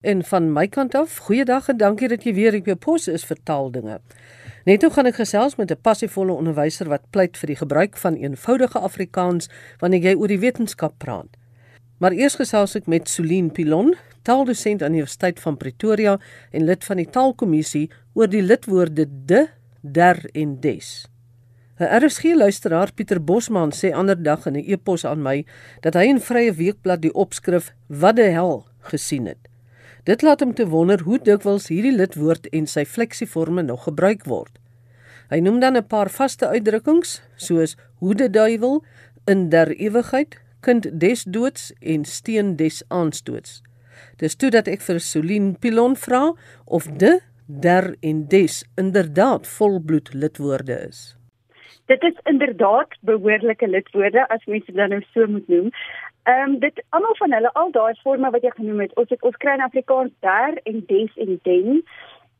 En van my kant af, goeiedag en dankie dat jy weer op jou pos is vir taaldinge. Net nou gaan ek gesels met 'n passievolle onderwyser wat pleit vir die gebruik van eenvoudige Afrikaans wanneer jy oor die wetenskap praat. Maar eers gesels ek met Solien Pilon, taaldosent aan die Universiteit van Pretoria en lid van die taalkommissie oor die lidwoorde de, der en des. 'n RSG luisteraar Pieter Bosman sê ander dag in 'n e-pos aan my dat hy in Vrye Weekblad die opskrif Wat die hel gesien het. Dit laat hom te wonder hoe dikwels hierdie lidwoord en sy fleksieforme nog gebruik word. Hy noem dan 'n paar vaste uitdrukkings soos hoede duiwel, in der ewigheid, kind des doods en steen des aanstoots. Dis toe dat ek vir Solien Pilon vra of de, der en des inderdaad volbloed lidwoorde is. Dit is inderdaad behoorlike lidwoorde as mens dit dan nou so moet noem. Ehm um, dit almal van hulle al daai forme wat jy genoem het, ons het ons kry in Afrikaans der en des en den.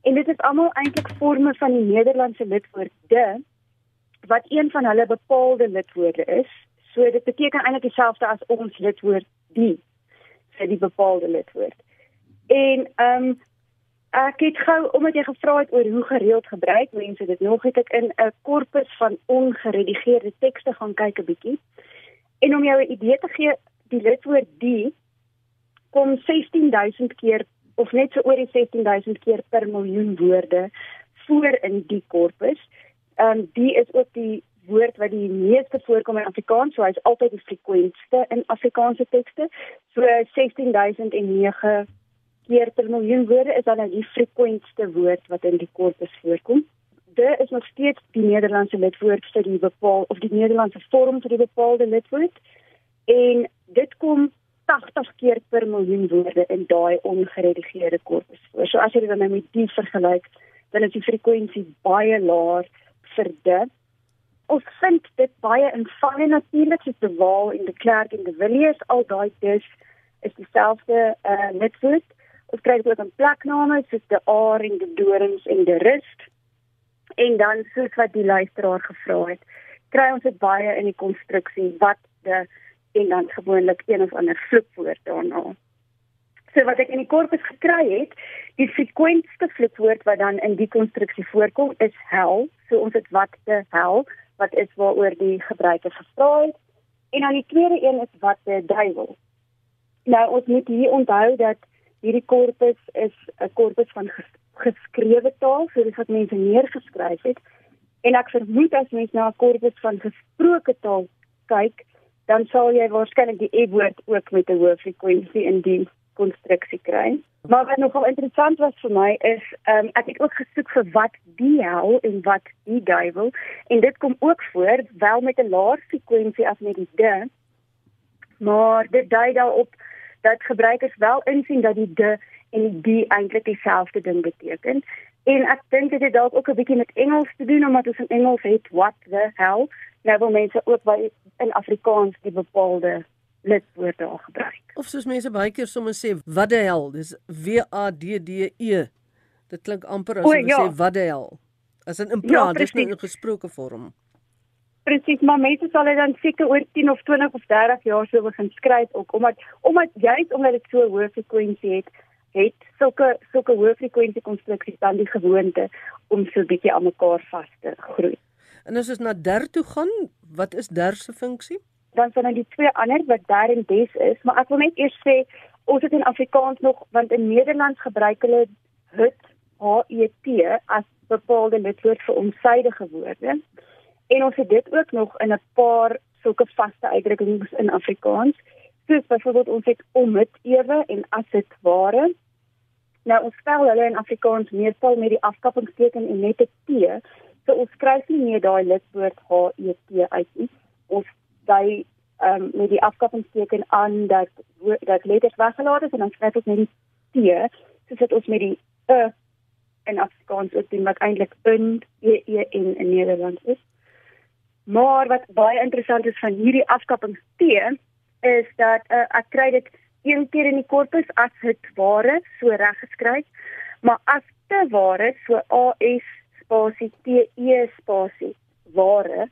En dit is almal eintlik forme van die Nederlandse lidwoord de wat een van hulle bepaalde lidwoorde is. So dit beteken eintlik dieselfde as ons lidwoord die vir die bepaalde lidwoord. En ehm um, ek het gou omdat jy gevra het oor hoe gereeld gebruik mense dit nog het ek in 'n korpus van ongeredigeerde tekste gaan kyk 'n bietjie. En om jou 'n idee te gee, die lidwoord die kom 16000 keer of net so oor die 16000 keer per miljoen woorde voor in die korpus. Ehm um, die is ook die woord wat die meeste voorkom in Afrikaans, so hy's altyd die frekwenste in Afrikaanse tekste. So 16009 keer per miljoen woorde is dan nou die frekwenste woord wat in die korpus voorkom. Dit is nog steeds die Nederlandse lidwoord vir die bepaal of die Nederlandse vorm vir die bepaalde lidwoord en dit kom 80 keer per miljoen woorde in daai ongeredigeerde korpus voor. So as jy dit nou met die vergelyk, dan is die frekwensie baie laer vir dit. Ons vind dit baie eenvoudig natuurlik soos die Waal en die Klerk en die Villiers al daai dis is dieselfde uh, lidwoord. Ons kry dit ook in plekname soos die Aar en die Dorings en die Rust. En dan soos wat die luisteraar gevra het, kry ons dit baie in die konstruksie wat die en dan gewoonlik een of ander vloekwoord daarna. So wat ek in die korpus gekry het, die frekwenste vloekwoord wat dan in die konstruksie voorkom is hel. So ons het wat te hel wat is waaroor die gebruiker gevra het. En dan die tweede een is wat te duiwel. Nou ons moet hier onthou dat hierdie korpus is 'n korpus van ges geskrewe taal, so dis wat mense neergeskryf het. En ek vermoed as mens na 'n korpus van gesproke taal kyk, dan sal jy waarskynlik die e-woord ook met 'n hoë frekwensie in die konstruksie kry. Maar wat nogal interessant was vir my is, ehm um, ek het ook gesoek vir wat die hel en wat die duiwel en dit kom ook voor wel met 'n laer frekwensie as met die de. Maar dit dui daarop dat gebruikers wel insien dat die de en die die eintlik dieselfde ding beteken. En ek dink dit het dalk ook 'n bietjie met Engels te doen omdat ons in Engels het what the hell nou wil mense ook by in Afrikaans die bepaalde lidwoorde daar gebruik. Of soos mense baie keer sommer sê wat die hel, dis W A D D E. Dit klink amper as jy ja. sê wat die hel. As in in praat, ja, dis nie in gesproke vorm. Presies, maar mense sal dit dan seker oor 10 of 20 of 30 jaar sou begin skryf ook omdat omdat juist omdat dit so hoë frekwensie het het sulke sulke hoë frekwensie konstruksies dan die gewoonte om so 'n bietjie aan mekaar vas te groei. En as ons na der toe gaan, wat is der se funksie? Dan sien ons die twee ander wat der en des is, maar ek wil net eers sê ons het in Afrikaans nog want in Nederlands gebruik hulle het h e t as bepaalde lidwoord vir omsydige woorde. En ons het dit ook nog in 'n paar sulke vaste uitdrukkings in Afrikaans soos byvoorbeeld ons het om dit ewe en as dit ware. Nou ons spel hulle in Afrikaans meestal met die afskappingsteken en net 'n t. So ons skryf nie meer daai lidwoord h e t uit nie. Ons daai ehm um, met die afskappingsteken aan dat dat letters weggelaat is en dan skryf ons net die t. So sit ons met die e in Afrikaans ook doen wat eintlik in e e en in Nederlands is. Maar wat baie interessant is van hierdie afskappingsteken is dat uh, ek kry dit een keer in die korpus as dit ware so reg geskryf, maar as te ware so A S spasie T E spasie ware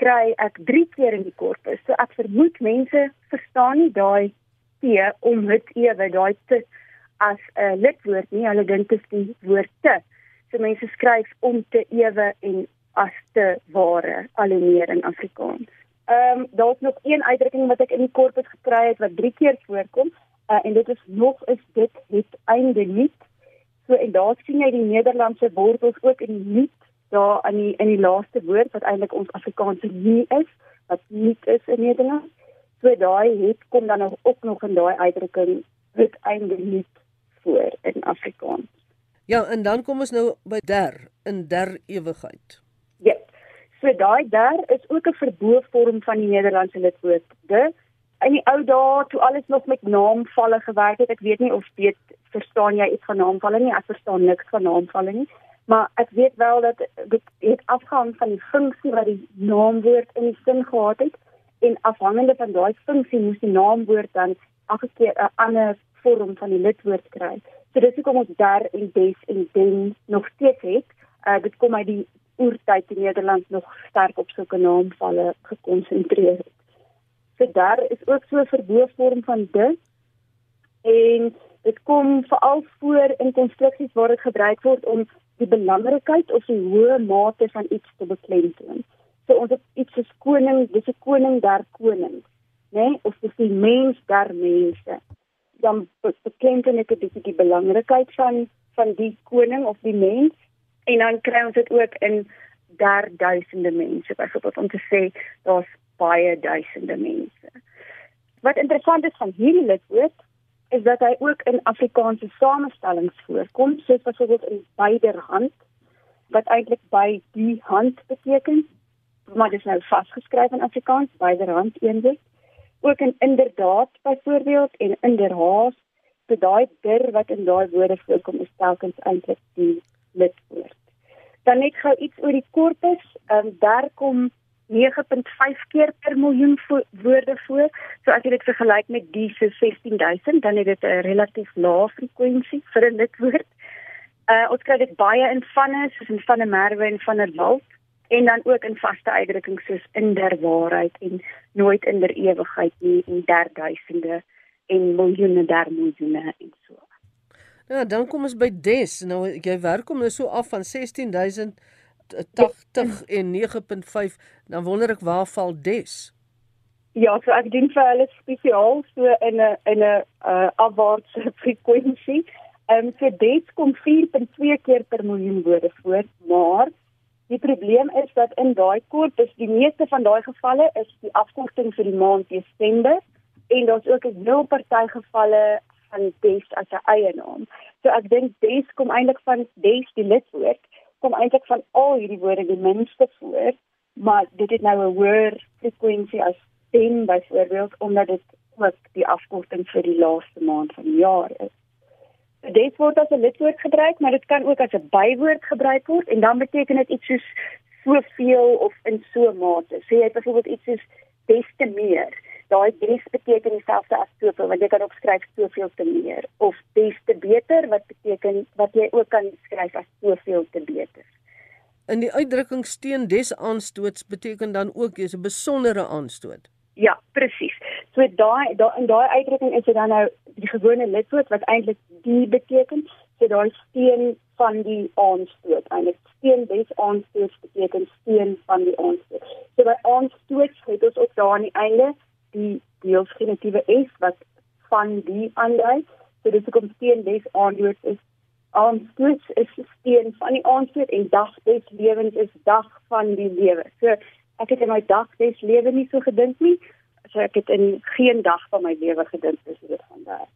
kry ek 3 keer in die korpus. So ek vermoed mense verstaan nie daai T om dit ewe daai te as 'n lidwoord nie, hulle dink dit is die woord te. So mense skryf om te ewe en as te ware al meer in Afrikaans. Ehm um, daar's nog een uitdrukking wat ek in die korpus gekry het wat drie keer voorkom uh, en dit is nog is dit het einde nie. So en daar sien jy die Nederlandse wortels ook in die nie daar in die in die laaste woord wat eintlik ons Afrikaanse nie is, wat nie is in Nederland. So daai het kom dan nog ook nog in daai uitdrukking het einde nie voor in Afrikaans. Ja, en dan kom ons nou by der in der ewigheid. Ja. So daai der is ook 'n verboorvorm van die Nederlandse lidwoord de in die ou dae toe alles nog met naamvalle gewerk het, ek weet nie of dit verstaan jy iets van naamvalle nie, ek verstaan niks van naamvalle nie, maar ek weet wel dat dit het afhang van die funksie wat die naamwoord in die sin gehad het en afhangende van daai funksie moes die naamwoord dan elke keer 'n ander vorm van die lidwoord kry. So dis hoekom ons daar in des en den nog steeds het. Uh, dit kom uit die oertyd in Nederland nog sterk op sulke naamvalle gekonsentreer het. So daar is ook so 'n verboorvorm van dit. En dit kom veral voor in konstruksies waar dit gebruik word om die belangrikheid of die hoë mate van iets te beklemtoon. So ons het iets soos koning, dis 'n koning der konings, né? Nee? Of dis die mens der mense. Dan beklemtoon ek dit die belangrikheid van van die koning of die mens en dan kry ons dit ook in der duisende mense byvoorbeeld om te sê daar's baie duisende mense. Wat interessant is van hierdie lidwoord is dat hy ook in Afrikaanse samestellings voorkom, soos byvoorbeeld in byderhand wat eintlik by die hand beteken, maar dit is nou vasgeskryf in Afrikaans byderhand eendig. Ook in inderdaad byvoorbeeld en inderhaas, so daai der wat in daai woorde voorkom is telkens eintlik die lidwoord. Dan net gou iets oor die korpus. Ehm um, daar kom 9.5 keer per miljoen vo woorde voor. So as jy dit vergelyk met die se 16000, dan het dit 'n relatief lae frekwensie vir 'n lidwoord. Uh ons kry dit baie in vanne, soos in vanne merwe en vanne wald en dan ook in vaste uitdrukkings soos in der waarheid en nooit in der ewigheid nie en der duisende en miljoene der miljoene en so. Ja, dan kom ons by des. Nou jy werk om nou so af van 16000 80 en 9.5, dan wonder ek waar val des? Ja, so ek doen vir hulle spesiaal so in 'n in 'n uh, afwaartse frekwensie. Ehm um, so des kom 4.2 keer per miljoen woorde voor, maar die probleem is dat in daai korpus die meeste van daai gevalle is die afkorting vir die maand Desember en daar's ook 'n nul party gevalle van des as 'n eie naam. So ek dink des kom eintlik van des die lidwoord kom eintlik van al hierdie woorde die minste voor, maar dit het nou 'n hoër frekwensie as 10 byvoorbeeld omdat dit ook die afkorting vir die laaste maand van die jaar is. Dit word as 'n lidwoord gebruik, maar dit kan ook as 'n bywoord gebruik word en dan beteken dit iets soos soveel of in so mate. So jy het byvoorbeeld iets soos des te meer daai des beteken dieselfde as soveel want jy kan ook skryf soveel te meer of des te beter wat beteken wat jy ook kan skryf as soveel te beter. In die uitdrukking steen des aanstoots beteken dan ook jy's 'n besondere aanstoot. Ja, presies. So daai daai in daai uitdrukking is dit dan nou die gewone lidwoord wat eintlik die beteken, so daai steen van die aanstoot. Eintlik steen des aanstoots beteken steen van die aanstoot. So by aanstoot het ons ook daar aan die einde die deels genitiewe s wat van die aandui. So dis hoekom steen des aandoet is aanstoot is steen van die aanstoot en dag des lewens is dag van die lewe. So ek het in my dag des lewe nie so gedink nie. So ek het in geen dag van my lewe gedink dis dit van daar.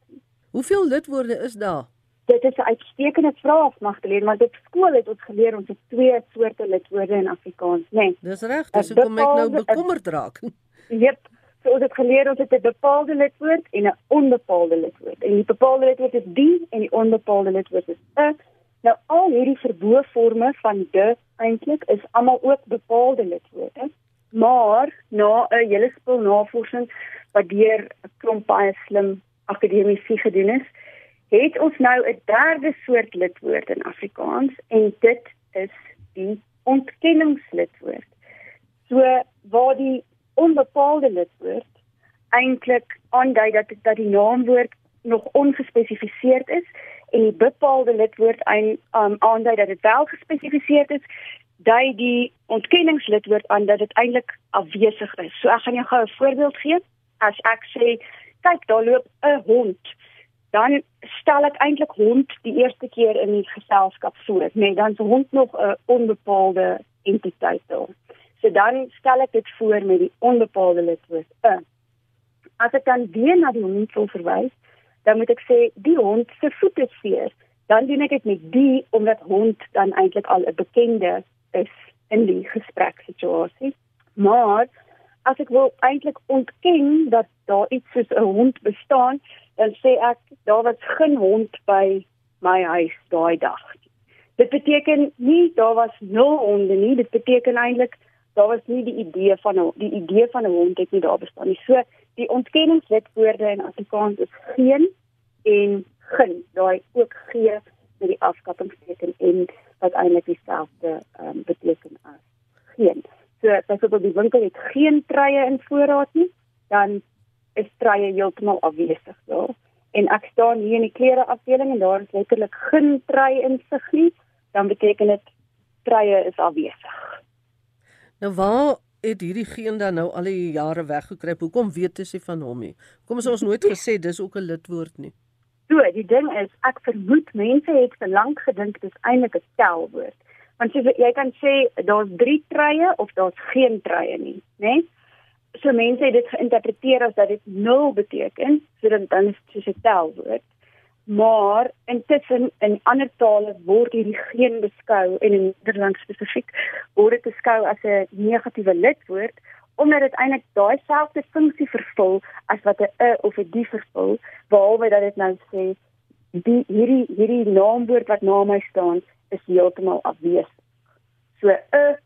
Hoeveel lidwoorde is daar? Dit is 'n uitstekende vraag Magdalene, maar op skool het ons geleer ons het twee soorte lidwoorde in Afrikaans, né? Nee. Dis reg, dis hoekom ek nou bekommerd raak. Jep, So ons het geleer ons het 'n bepaalde lidwoord en 'n onbepaalde lidwoord. En die bepaalde lidwoord is die en die onbepaalde lidwoord is 'n. Nou al hierdie verboorforme van de eintlik is almal ook bepaalde lidwoorde. Maar na 'n hele spul navorsing wat deur 'n klomp baie slim akademici gedoen is, het ons nou 'n derde soort lidwoord in Afrikaans en dit is die ontkenningslidwoord. So waar die onbepaalde lidwoord eintlik aandui dat dat die naamwoord nog ongespesifiseerd is en die bepaalde lidwoord aan um, aandui dat dit wel gespesifiseer is, dui die ontkenningslidwoord aan dat dit eintlik afwesig is. So ek gaan jou gou 'n voorbeeld gee. As ek sê, kyk, daar loop 'n hond, dan stel ek eintlik hond die eerste keer in die geselskap voor, nee, dan is hond nog 'n onbepaalde entiteit daar. So dan stel ek dit voor met die onbepaalde lidwoord 'n. As ek dan weer na die hond wil verwys, dan moet ek sê die hond se voete seer. Dan doen ek dit met die omdat hond dan eintlik al 'n bekende is in die gespreksituasie. Maar as ek wil eintlik ontken dat daar iets soos 'n hond bestaan, dan sê ek daar was geen hond by my huis daai dag. Dit beteken nie daar was nul honde nie, dit beteken eintlik daar was nie die idee van 'n die idee van 'n hond het nie daar bestaan nie. So die ontkenningslidwoorde in Afrikaans is geen en geen. Daai ook gee met die afskappingsteken en wat eintlik dieselfde um, beteken as geen. So byvoorbeeld die winkel het geen treie in voorraad nie, dan is treie heeltemal afwesig daar. En ek staan hier in die klere afdeling en daar is letterlik geen trei in sig nie, dan beteken dit treie is afwesig. Nou waar het hierdie geen dan nou al die jare weggekruip? Hoekom weet jy van hom nie? Kom ons nooit gesê dis ook 'n lidwoord nie. So, die ding is, ek vermoed mense het vir lank gedink dit is eintlik 'n telwoord. Want jy jy kan sê daar's 3 treie of daar's geen treie nie, né? Nee? So mense het dit geïnterpreteer as dat dit 0 beteken, so dan dan is dit 'n telwoord. Maar intussen in ander tale word hierdie geen beskou en in Nederlands spesifiek word dit beskou as 'n negatiewe lidwoord omdat dit eintlik daai selfde funksie vervul as wat 'n e of 'n die vervul, behalwe dat dit nou sê die hierdie hierdie naamwoord wat na my staan is heeltemal afwesig. So 'n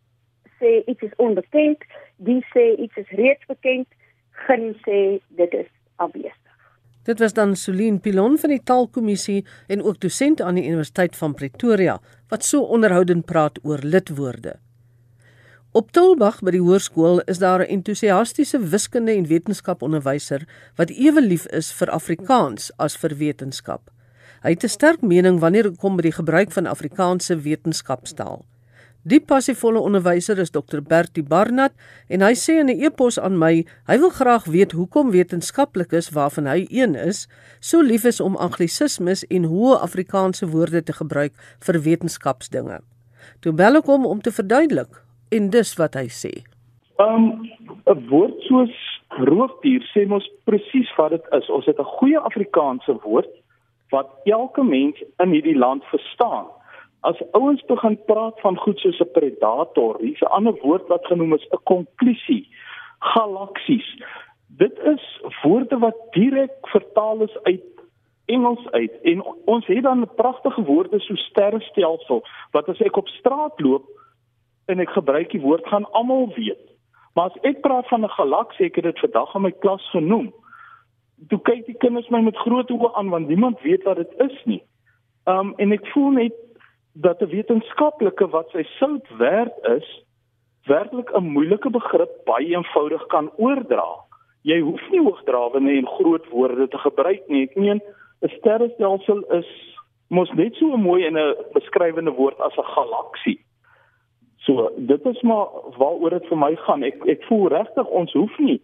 sê iets is onbekend, die sê iets is reeds bekend, geen sê dit is afwesig. Dit was dan Celine Pilon van die Taalkommissie en ook dosent aan die Universiteit van Pretoria wat so onderhoudend praat oor lidwoorde. Op Tulbag by die hoërskool is daar 'n entoesiastiese wiskunde en wetenskap onderwyser wat ewe lief is vir Afrikaans as vir wetenskap. Hy het 'n sterk mening wanneer dit kom by die gebruik van Afrikaanse wetenskapstaal. Die passievolle onderwyser is Dr Bertie Barnard en hy sê in 'n e-pos aan my, hy wil graag weet hoekom wetenskaplikes waarvan hy een is, so lief is om anglisismes en hoë Afrikaanse woorde te gebruik vir wetenskapsdinge. Toe bel ek hom om te verduidelik en dis wat hy sê. Um 'n woord soos roofdier sê mos presies wat dit is. Ons het 'n goeie Afrikaanse woord wat elke mens in hierdie land verstaan. As ouens begin praat van goed soos 'n predator, hier's 'n ander woord wat genoem is 'n konklusie, galaksies. Dit is woorde wat direk vertaal is uit Engels uit en ons het dan pragtige woorde so sterrestelsel wat as ek op straat loop en ek gebruik die woord gaan almal weet. Maar as ek praat van 'n galaksie, ek het dit vandag in my klas genoem. Toe kyk die kinders my met groot oë aan want niemand weet wat dit is nie. Um en ek voel net dat 'n wetenskaplike wat sy sout werd is, werklik 'n moeilike begrip baie eenvoudig kan oordra. Jy hoef nie hoogdrawende en groot woorde te gebruik nie. Ek meen 'n sterrestelsel is mos net so mooi in 'n beskrywende woord as 'n galaksie. So dit is maar waaroor dit vir my gaan. Ek ek voel regtig ons hoef nie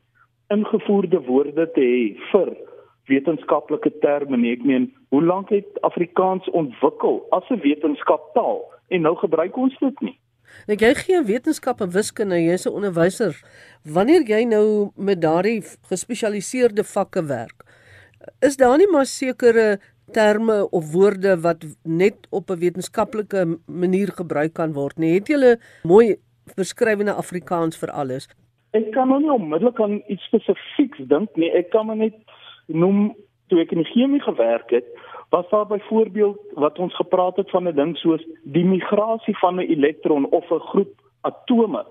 ingevoerde woorde te hê vir wetenskaplike terme nie. Ek meen, hoe lank het Afrikaans ontwikkel as 'n wetenskaptaal en nou gebruik ons dit nie. Ek jy gee wetenskap en wiskunde, jy's 'n onderwyser. Wanneer jy nou met daardie gespesialiseerde vakke werk, is daar nie maar sekere terme of woorde wat net op 'n wetenskaplike manier gebruik kan word nie. Het jy 'n mooi beskrywende Afrikaans vir alles? Ek kan nou nie onmiddellik aan iets spesifieks dink nie. Ek kan maar net noem toe ek in chemie gewerk het, was daar byvoorbeeld wat ons gepraat het van 'n ding soos die migrasie van 'n elektron of 'n groep atome.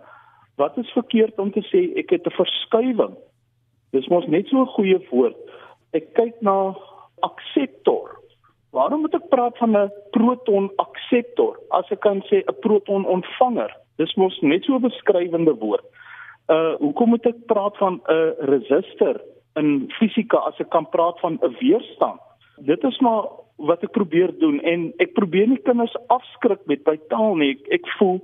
Wat is verkeerd om te sê ek het 'n verskuiwing? Dis mos net so 'n goeie woord. Ek kyk na akseptor. Waarom moet ek praat van 'n proton akseptor as ek kan sê 'n proton ontvanger? Dis mos net so 'n beskrywende woord. Uh hoekom moet ek praat van 'n resistor in fisika as ek kan praat van 'n weerstand? Dit is maar wat ek probeer doen en ek probeer nie kinders afskrik met my taal nie. Ek, ek voel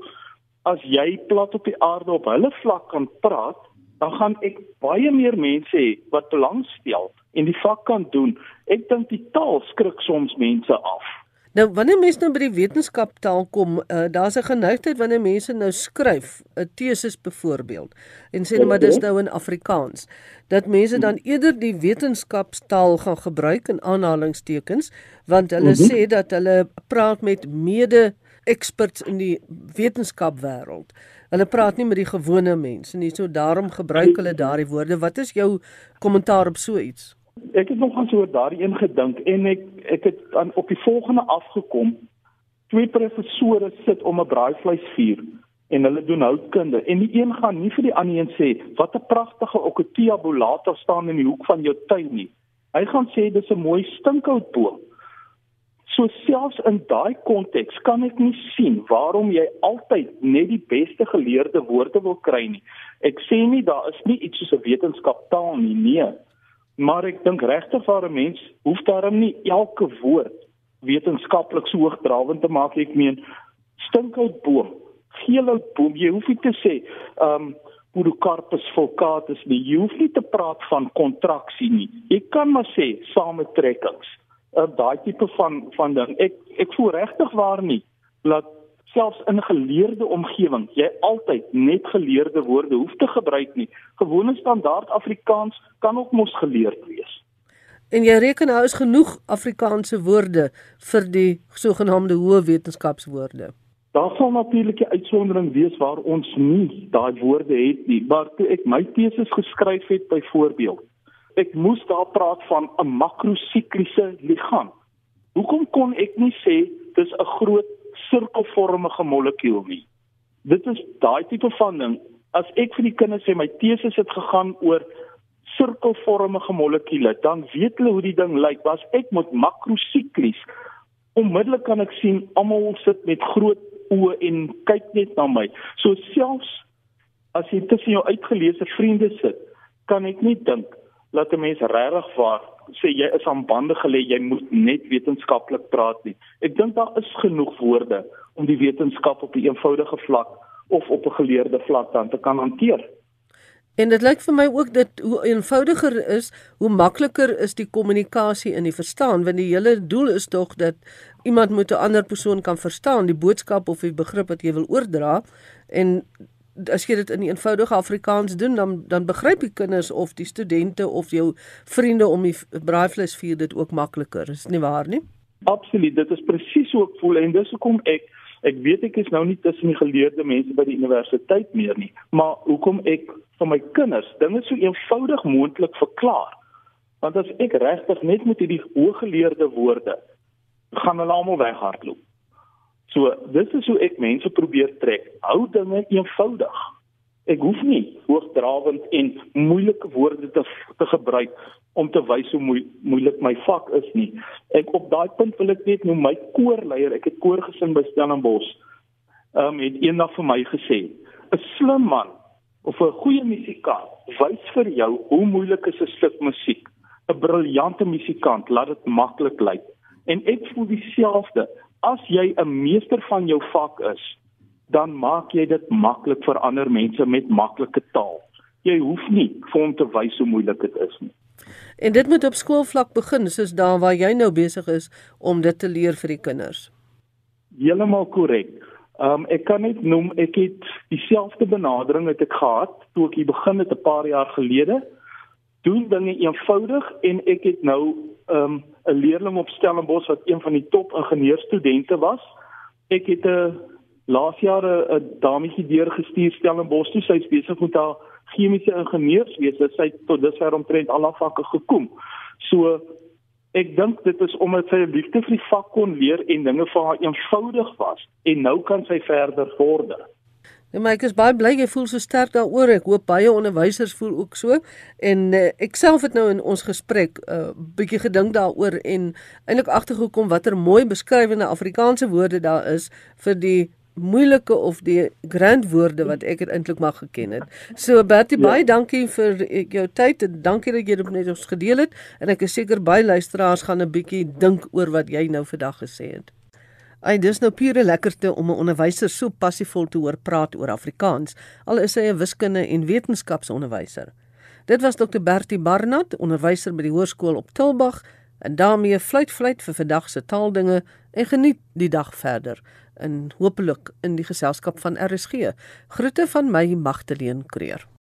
as jy plat op die aarde op hulle vlak kan praat, dan gaan ek baie meer mense hê wat belangstel en die vak kan doen. Ek dink die taal skrik soms mense af. Nou wanneer mense nou by die wetenskaptaal kom, uh, daar's 'n geneigtheid wanneer mense nou skryf 'n teses byvoorbeeld en sê net maar dis nou in Afrikaans dat mense dan eerder die wetenskapstaal gaan gebruik in aanhalingstekens want hulle mm -hmm. sê dat hulle praat met mede experts in die wetenskapwêreld. Hulle praat nie met die gewone mense nie, so daarom gebruik hulle daardie woorde. Wat is jou kommentaar op so iets? Ek het nog aan so daardie een gedink en ek ek het aan op die volgende afgekom. Twee professore sit om 'n braaivleisvuur en hulle doen houtkunde en die een gaan nie vir die ander een sê wat 'n pragtige okotia bolata staan in die hoek van jou tuin nie. Hy gaan sê dis 'n mooi stinkhoutboom. So selfs in daai konteks kan ek nie sien waarom jy altyd net die beste geleerde woorde wil kry nie. Ek sê nie daar is nie iets soos 'n wetenskaptaal nie, nee. Maar ek dink 'n mens hoef daarom nie elke woord wetenskaplik so hoogdrawend te maak ek meen stinkhoutboom, geelhoutboom, jy hoef nie te sê um Podocarpus fulcatus nie. Jy hoef nie te praat van kontraksie nie. Jy kan maar sê sametrekkings. Uh, daai tipe van van ding. Ek ek voel regtig waar nie dat selfs in geleerde omgewing jy altyd net geleerde woorde hoef te gebruik nie. Gewone standaard Afrikaans kan ook mos geleerd wees. En jy reken nou is genoeg Afrikaanse woorde vir die sogenaamde hoë wetenskapswoorde. Daar sal natuurlik 'n uitsondering wees waar ons nie daai woorde het nie, maar toe ek my teses geskryf het byvoorbeeld, ek moes daar praat van 'n makrosikliese liggaam. Hoekom kon ek nie sê dis 'n groot sirkelvormige molekuul nie. Dit is daai tipe van ding. As ek vir die kinders sê my teses het gegaan oor sirkelvormige molekules, dan weet hulle hoe die ding lyk. Was ek met makrosiklies onmiddellik kan ek sien almal sit met groot oë en kyk net na my. So selfs as jy tussen jou uitgeleese vriende sit, kan ek nie dink dat 'n mens regtig waar sê jy is aan bande gelê, jy moet net wetenskaplik praat nie. Ek dink daar is genoeg woorde om die wetenskap op 'n eenvoudige vlak of op 'n geleerde vlak dan te kan hanteer. En dit lyk vir my ook dat hoe eenvoudiger is, hoe makliker is die kommunikasie in die verstaan, want die hele doel is tog dat iemand moet 'n ander persoon kan verstaan, die boodskap of die begrip wat jy wil oordra en as jy dit in eenvoudige Afrikaans doen dan dan begryp die kinders of die studente of jou vriende om die braaivleisvuur dit ook makliker. Is nie waar nie? Absoluut. Dit is presies hoe ek voel en dis hoekom ek ek weet ek is nou nie tussen die geleerde mense by die universiteit meer nie, maar hoekom ek vir my kinders dinge so eenvoudig moontlik verklaar. Want as ek regtig net met hierdie hooggeleerde woorde gaan hulle almal weghardloop. So dis is hoe ek mense probeer trek. Hou dinge eenvoudig. Ek hoef nie hoogdrawend en moeilike woorde te te gebruik om te wys hoe moe, moeilik my vak is nie. Ek op daai punt wil ek net noem my koorleier, ek het koor gesing by Stellenbosch. Ehm um, het eendag vir my gesê, 'n slim man of 'n goeie musikant wys vir jou hoe moeilik is 'n stuk musiek. 'n Briljante musikant laat dit maklik lyk. En ek voel dieselfde as jy 'n meester van jou vak is, dan maak jy dit maklik vir ander mense met maklike taal. Jy hoef nie vir hom te wys hoe moeilik dit is nie. En dit moet op skoolvlak begin, soos daar waar jy nou besig is om dit te leer vir die kinders. Heeltemal korrek. Um ek kan net noem ek het dieselfde benadering het ek gehad toe ek hier begin het 'n paar jaar gelede. Doen dinge eenvoudig en ek het nou um 'n leerling op Stellenbosch wat een van die top ingenieurstudente was. Ek het 'n laas jaar 'n dametjie deurgestuur Stellenbosch toe. Sy's besig met haar chemiese ingenieurswese. Sy het tot dusver omtrent al haar vakke gekom. So ek dink dit is omdat sy 'n liefde vir die vak kon leer en dinge vir haar eenvoudig was en nou kan sy verder vorder. Ja, maar ek is baie bly jy voel so sterk daaroor. Ek hoop baie onderwysers voel ook so. En uh, ek self het nou in ons gesprek 'n uh, bietjie gedink daaroor en eintlik agtergekom watter mooi beskrywende Afrikaanse woorde daar is vir die moeilike of die grand woorde wat ek eintlik mag geken het. So Bertie, ja. baie dankie vir jou tyd en dankie dat jy dit met ons gedeel het en ek is seker baie luisteraars gaan 'n bietjie dink oor wat jy nou vandag gesê het. Ai, dis nou pure lekkerte om 'n onderwyser so passievol te hoor praat oor Afrikaans, al is hy 'n wiskunde en wetenskapsonderwyser. Dit was Dr Bertie Barnard, onderwyser by die hoërskool op Tilbag en daarmee fluit fluit vir vandag se taaldinge en geniet die dag verder in hopelik in die geselskap van RSG. Groete van my Magdalene Creer.